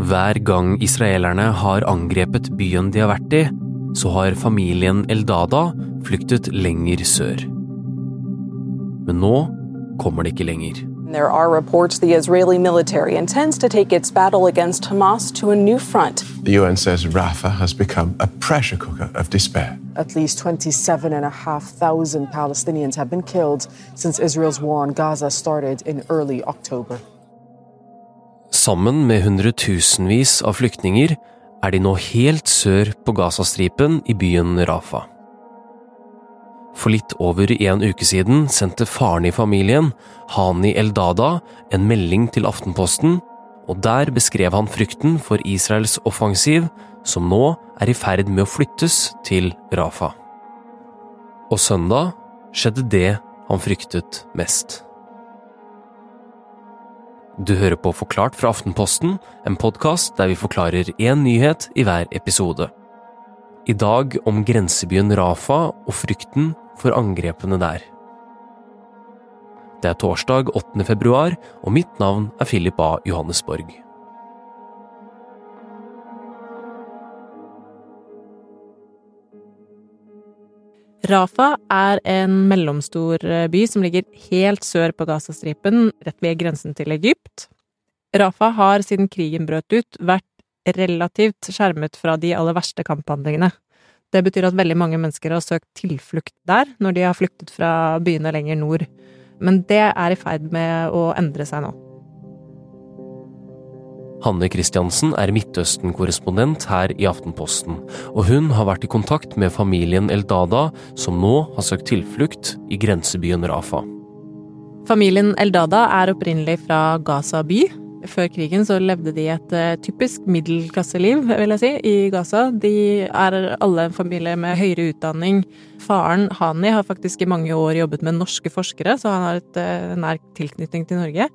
Hver gang israelerne har angrepet byen de har vært i, så har familien Eldada flyktet lenger sør. Men nå kommer det ikke lenger. There are reports the Israeli military intends to take its battle against Hamas to a new front. The UN says Rafah has become a pressure cooker of despair. At least 27,500 Palestinians have been killed since Israel's war on Gaza started in early October. Sammen med hundretusenvis av flyktninger er de nå helt sør på Gazastripen i byen Rafa. For litt over en uke siden sendte faren i familien, Hani Eldada, en melding til Aftenposten, og der beskrev han frykten for Israels offensiv, som nå er i ferd med å flyttes til Rafa. Og søndag skjedde det han fryktet mest. Du hører på Forklart fra Aftenposten, en podkast der vi forklarer én nyhet i hver episode. I dag om grensebyen Rafa og frykten for angrepene der. Det er torsdag 8. februar, og mitt navn er Philip A. Johannesborg. Rafa er en mellomstor eh, by som ligger helt sør på Gazastripen, rett ved grensen til Egypt. Rafa har siden krigen brøt ut vært relativt skjermet fra de aller verste kamphandlingene. Det betyr at veldig mange mennesker har søkt tilflukt der når de har flyktet fra byene lenger nord. Men det er i ferd med å endre seg nå. Hanne Christiansen er Midtøsten-korrespondent her i Aftenposten, og hun har vært i kontakt med familien Eldada, som nå har søkt tilflukt i grensebyen Rafa. Familien Eldada er opprinnelig fra Gaza by. Før krigen så levde de et uh, typisk middelklasseliv, vil jeg si, i Gaza. De er alle en familie med høyere utdanning. Faren, Hani, har faktisk i mange år jobbet med norske forskere, så han har et uh, nær tilknytning til Norge.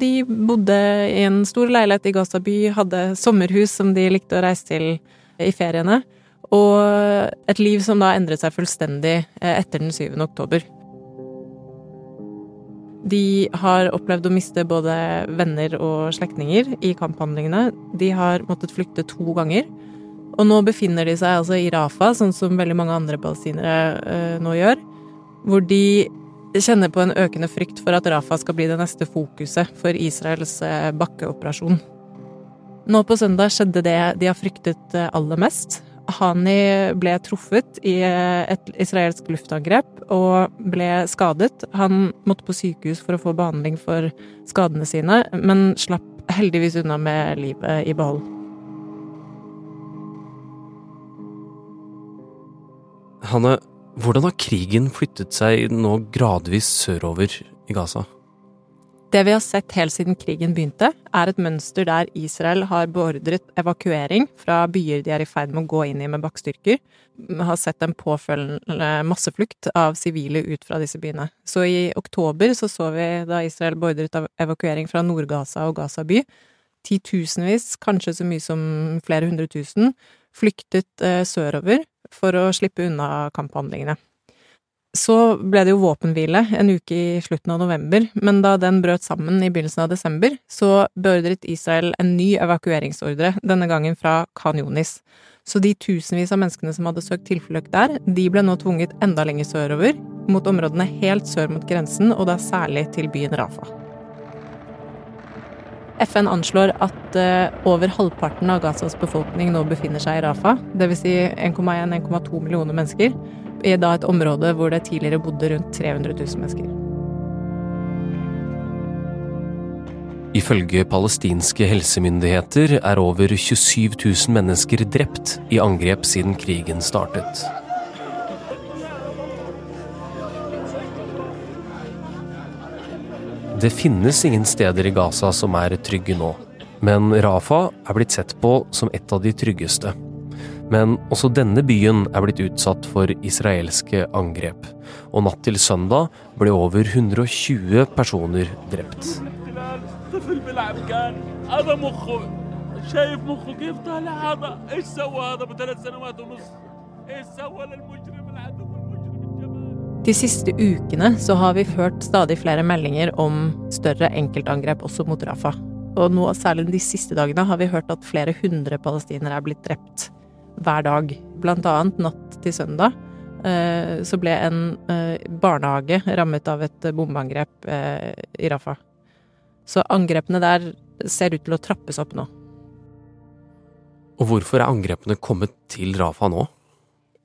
De bodde i en stor leilighet i Gaza by, hadde sommerhus som de likte å reise til i feriene, og et liv som da endret seg fullstendig uh, etter den 7. oktober. De har opplevd å miste både venner og slektninger i kamphandlingene. De har måttet flykte to ganger. Og nå befinner de seg altså i Rafa, sånn som veldig mange andre palestinere uh, nå gjør. Hvor de kjenner på en økende frykt for at Rafa skal bli det neste fokuset for Israels uh, bakkeoperasjon. Nå på søndag skjedde det de har fryktet uh, aller mest. Hani ble truffet i et israelsk luftangrep og ble skadet. Han måtte på sykehus for å få behandling for skadene sine, men slapp heldigvis unna med livet i behold. Hanne, hvordan har krigen flyttet seg nå gradvis sørover i Gaza? Det vi har sett helt siden krigen begynte, er et mønster der Israel har beordret evakuering fra byer de er i ferd med å gå inn i med bakkestyrker. Har sett en påfølgende masseflukt av sivile ut fra disse byene. Så i oktober så, så vi da Israel beordret evakuering fra Nord-Gaza og Gaza by. Titusenvis, kanskje så mye som flere hundre tusen, flyktet eh, sørover for å slippe unna kamphandlingene. Så ble det jo våpenhvile en uke i slutten av november, men da den brøt sammen i begynnelsen av desember, så beordret Israel en ny evakueringsordre, denne gangen fra Khan. Så de tusenvis av menneskene som hadde søkt tilflukt der, de ble nå tvunget enda lenger sørover, mot områdene helt sør mot grensen, og da særlig til byen Rafa. FN anslår at uh, over halvparten av Gazas befolkning nå befinner seg i Rafa, dvs. Si 1,1-1,2 millioner mennesker, i da et område hvor det tidligere bodde rundt 300 000 mennesker. Ifølge palestinske helsemyndigheter er over 27 000 mennesker drept i angrep siden krigen startet. Det finnes ingen steder i Gaza som er trygge nå, men Rafa er blitt sett på som et av de tryggeste. Men også denne byen er blitt utsatt for israelske angrep, og natt til søndag ble over 120 personer drept. De siste ukene så har vi hørt stadig flere meldinger om større enkeltangrep også mot Rafa. Og nå, særlig de siste dagene, har vi hørt at flere hundre palestinere er blitt drept hver dag. Blant annet natt til søndag eh, så ble en eh, barnehage rammet av et bombeangrep eh, i Rafa. Så angrepene der ser ut til å trappes opp nå. Og hvorfor er angrepene kommet til Rafa nå?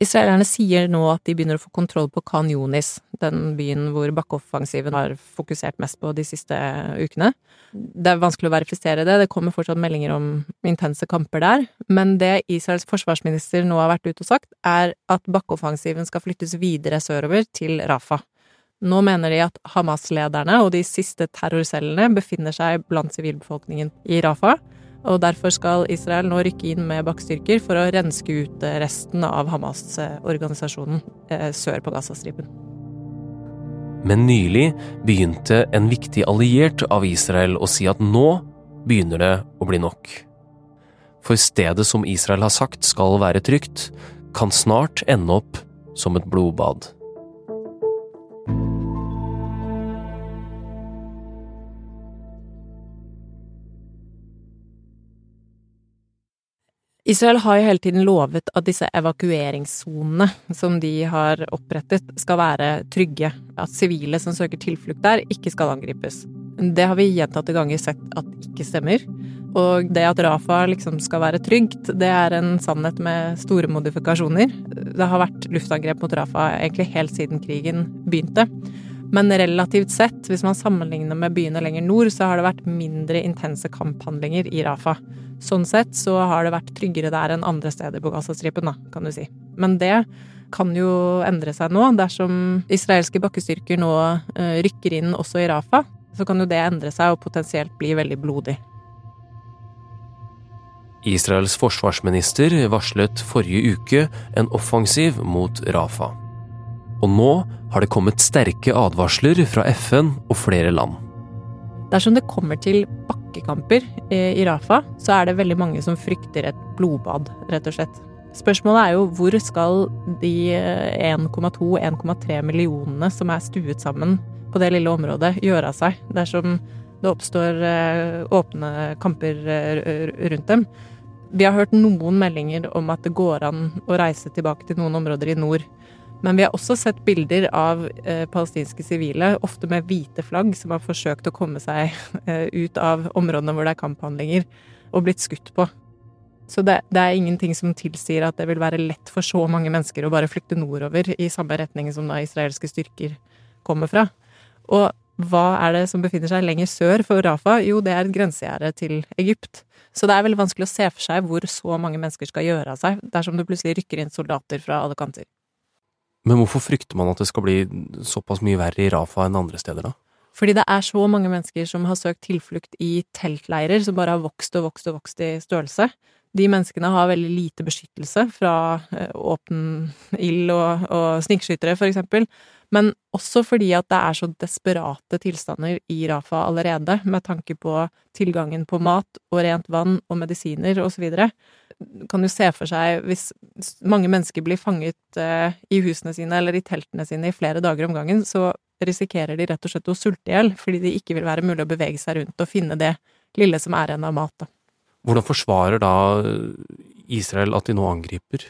Israelerne sier nå at de begynner å få kontroll på Khan Yunis, den byen hvor bakkeoffensiven har fokusert mest på de siste ukene. Det er vanskelig å verifisere det, det kommer fortsatt meldinger om intense kamper der. Men det Israels forsvarsminister nå har vært ute og sagt, er at bakkeoffensiven skal flyttes videre sørover, til Rafa. Nå mener de at Hamas-lederne og de siste terrorcellene befinner seg blant sivilbefolkningen i Rafa og derfor skal Israel nå rykke inn med bakkestyrker for å renske ut eh, resten av Hamas-organisasjonen eh, sør på Gazastripen. Men nylig begynte en viktig alliert av Israel å si at nå begynner det å bli nok. For stedet som Israel har sagt skal være trygt, kan snart ende opp som et blodbad. Israel har jo hele tiden lovet at disse evakueringssonene som de har opprettet, skal være trygge. At sivile som søker tilflukt der, ikke skal angripes. Det har vi gjentatte ganger sett at ikke stemmer. Og det at Rafa liksom skal være trygt, det er en sannhet med store modifikasjoner. Det har vært luftangrep mot Rafa egentlig helt siden krigen begynte. Men relativt sett, hvis man sammenligner med byene lenger nord, så har det vært mindre intense kamphandlinger i Rafa. Sånn sett så har det vært tryggere der enn andre steder på Gazastripen, da, kan du si. Men det kan jo endre seg nå. Dersom israelske bakkestyrker nå uh, rykker inn også i Rafa, så kan jo det endre seg og potensielt bli veldig blodig. Israels forsvarsminister varslet forrige uke en offensiv mot Rafa. Og nå har det kommet sterke advarsler fra FN og flere land. Dersom det kommer til bakkekamper i Rafa, så er det veldig mange som frykter et blodbad, rett og slett. Spørsmålet er jo hvor skal de 1,2-1,3 millionene som er stuet sammen på det lille området, gjøre av seg dersom det oppstår eh, åpne kamper eh, rundt dem? Vi har hørt noen meldinger om at det går an å reise tilbake til noen områder i nord men vi har også sett bilder av eh, palestinske sivile, ofte med hvite flagg, som har forsøkt å komme seg eh, ut av områdene hvor det er kamphandlinger, og blitt skutt på. Så det, det, er ingenting som tilsier at det vil være lett for så mange mennesker å bare flykte nordover i samme retning som da israelske styrker kommer fra. Og hva er det som befinner seg lenger sør for Rafa? Jo, det er et grensegjerde til Egypt. Så det er veldig vanskelig å se for seg hvor så mange mennesker skal gjøre av seg dersom det plutselig rykker inn soldater fra alle kanter. Men hvorfor frykter man at det skal bli såpass mye verre i Rafa enn andre steder, da? Fordi det er så mange mennesker som har søkt tilflukt i teltleirer som bare har vokst og vokst og vokst i størrelse. De menneskene har veldig lite beskyttelse fra eh, åpen ild og, og snikskyttere, for eksempel. Men også fordi at det er så desperate tilstander i Rafa allerede, med tanke på tilgangen på mat og rent vann og medisiner og så videre kan jo se for seg hvis mange mennesker blir fanget eh, i husene sine eller i teltene sine i flere dager om gangen, så risikerer de rett og slett å sulte i hjel fordi det ikke vil være mulig å bevege seg rundt og finne det lille som er igjen av mat. Da. Hvordan forsvarer da Israel at de nå angriper?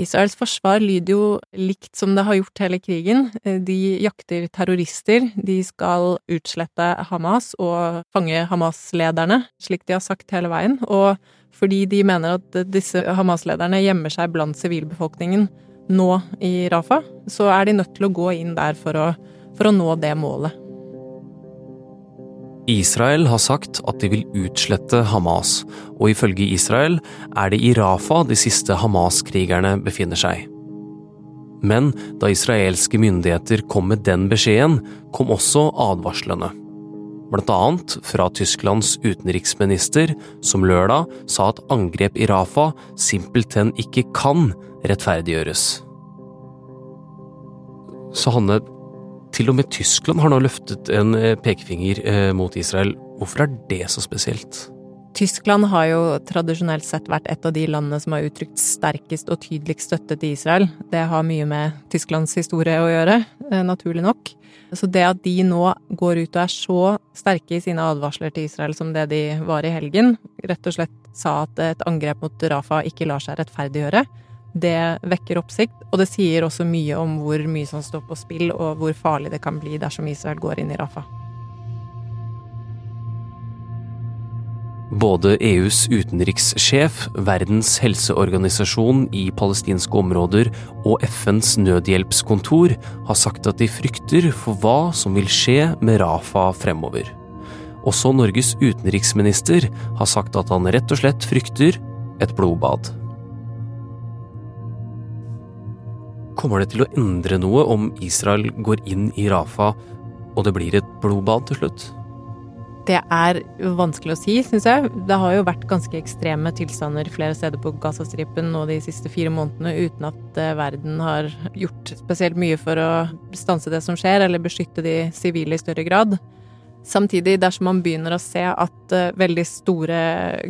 Israels forsvar lyder jo likt som det har gjort hele krigen. De jakter terrorister, de skal utslette Hamas og fange Hamas-lederne, slik de har sagt hele veien. Og fordi de mener at disse Hamas-lederne gjemmer seg blant sivilbefolkningen nå i Rafa, så er de nødt til å gå inn der for å, for å nå det målet. Israel har sagt at de vil utslette Hamas, og ifølge Israel er det i Rafa de siste Hamas-krigerne befinner seg. Men da israelske myndigheter kom med den beskjeden, kom også advarslene blant annet fra Tysklands utenriksminister, som lørdag sa at angrep i Rafa simpelthen ikke kan rettferdiggjøres. Så Hanne, til og med Tyskland har nå løftet en eh, pekefinger eh, mot Israel. Hvorfor er det så spesielt? Tyskland har jo tradisjonelt sett vært et av de landene som har uttrykt sterkest og tydeligst støtte til Israel. Det har mye med Tysklands historie å gjøre, eh, naturlig nok. Så det at de nå går ut og er så sterke i sine advarsler til Israel som det de var i helgen, rett og slett sa at et angrep mot Rafa ikke lar seg rettferdiggjøre, det vekker oppsikt. Og det sier også mye om hvor mye som står på spill, og hvor farlig det kan bli dersom Israel går inn i Rafa. Både EUs utenrikssjef, Verdens helseorganisasjon i palestinske områder og FNs nødhjelpskontor har sagt at de frykter for hva som vil skje med Rafa fremover. Også Norges utenriksminister har sagt at han rett og slett frykter et blodbad. Kommer det til å endre noe om Israel går inn i Rafa og det blir et blodbad til slutt? Det er vanskelig å si, syns jeg. Det har jo vært ganske ekstreme tilstander flere steder på Gazastripen nå de siste fire månedene uten at eh, verden har gjort spesielt mye for å stanse det som skjer, eller beskytte de sivile i større grad. Samtidig, dersom man begynner å se at uh, veldig store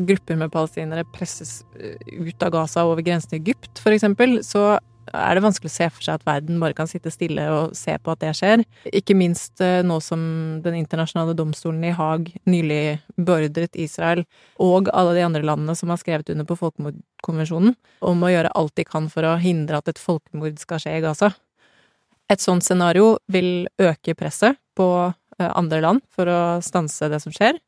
grupper med palestinere presses uh, ut av Gaza over grensen til Egypt, eksempel, så er det vanskelig å se for seg at verden bare kan sitte stille og se på at det skjer. Ikke minst eh, nå som Den internasjonale domstolen i Haag nylig beordret Israel og alle de andre landene som har skrevet under på folkemordkonvensjonen, om å gjøre alt de kan for å hindre at et folkemord skal skje i Gaza. Et sånt scenario vil øke presset på eh, andre land for å stanse det som skjer.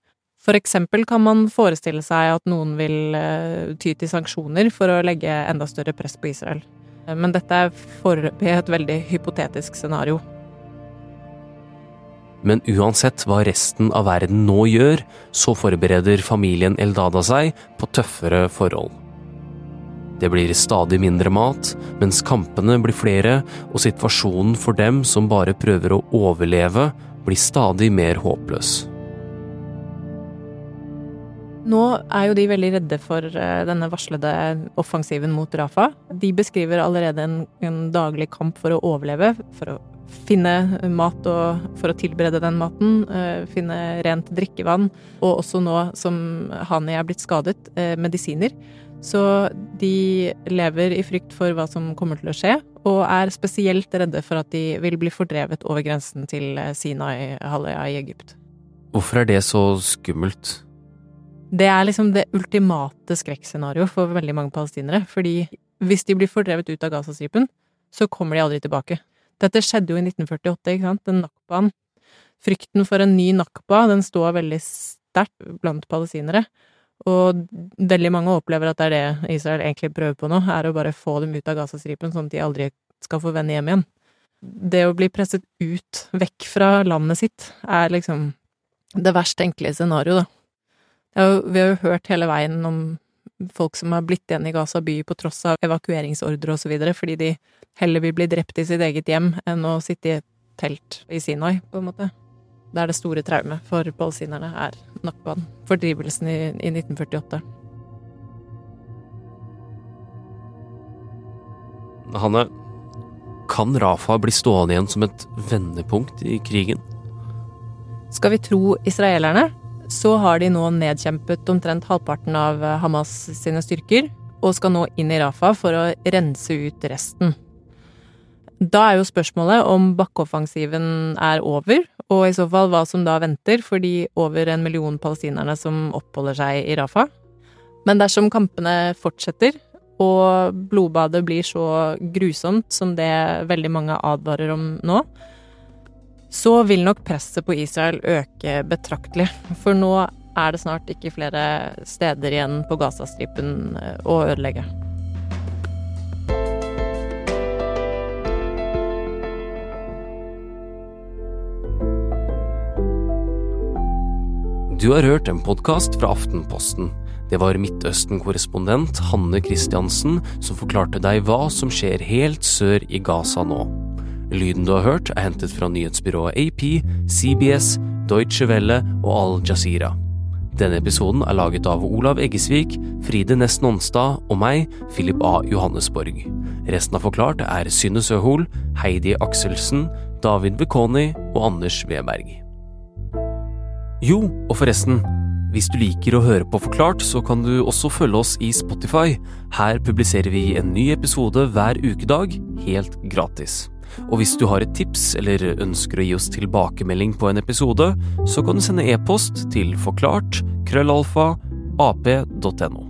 For eksempel kan man forestille seg at noen vil eh, ty til sanksjoner for å legge enda større press på Israel. Men dette er foreløpig et veldig hypotetisk scenario. Men uansett hva resten av verden nå gjør, så forbereder familien Eldada seg på tøffere forhold. Det blir stadig mindre mat, mens kampene blir flere, og situasjonen for dem som bare prøver å overleve, blir stadig mer håpløs. Nå er jo de veldig redde for eh, denne varslede offensiven mot Rafa. De beskriver allerede en, en, daglig kamp for å overleve, for å finne mat og for å tilberede den maten, eh, finne rent drikkevann, og også nå som Hani er blitt skadet, eh, medisiner. Så de lever i frykt for hva som kommer til å skje, og er spesielt redde for at de vil bli fordrevet over grensen til Sinai-halvøya i Egypt. Hvorfor er det så skummelt? Det er liksom det ultimate skrekkscenarioet for veldig mange palestinere. Fordi hvis de blir fordrevet ut av Gazastripen, så kommer de aldri tilbake. Dette skjedde jo i 1948, ikke sant? Den nakbaen. Frykten for en ny nakba, den står veldig sterkt blant palestinere. Og veldig mange opplever at det er det Israel egentlig prøver på nå, er å bare få dem ut av Gazastripen, sånn at de aldri skal få vende hjem igjen. Det å bli presset ut, vekk fra landet sitt, er liksom det verst tenkelige scenarioet, da. Ja, vi har jo hørt hele veien om folk som har blitt igjen i Gaza by på tross av evakueringsordre og så videre, fordi de heller vil bli drept i sitt eget hjem enn å sitte i et telt i Sinai, på en måte. Det er det store traumet for palestinerne, er Nakban. Fordrivelsen i, i 1948. Hanne, kan Rafa bli stående igjen som et vendepunkt i krigen? Skal vi tro israelerne, så har de nå nedkjempet omtrent halvparten av eh, Hamas sine styrker, og skal nå inn i Rafa for å rense ut resten. Da er jo spørsmålet om bakkeoffensiven er over, og i så fall hva som da venter for de over en million palestinerne som oppholder seg i Rafa. Men dersom kampene fortsetter, og blodbadet blir så grusomt som det veldig mange advarer om nå, så vil nok presset på Israel øke betraktelig. For nå er det snart ikke flere steder igjen på Gazastripen eh, å ødelegge. Du har hørt en podkast fra Aftenposten. Det var Midtøsten-korrespondent Hanne Christiansen som forklarte deg hva som skjer helt sør i Gaza nå. Lyden du har hørt, er hentet fra nyhetsbyrået AP, CBS, Deutsche Welle og Al Jazeera. Denne episoden er laget av Olav Eggesvik, Fride Næss Nonstad og meg, Philip A. Johannesborg. Resten av Forklart er Synne Søhol, Heidi Akselsen, David Bekoni og Anders Weberg. Jo, og forresten, Hvis du liker å høre på Forklart, så kan du også følge oss i Spotify. Her publiserer vi en ny episode hver ukedag, helt gratis. Og hvis du har et tips eller ønsker å gi oss tilbakemelding på en episode, så kan du sende e-post til forklart krøllalfa ap.no.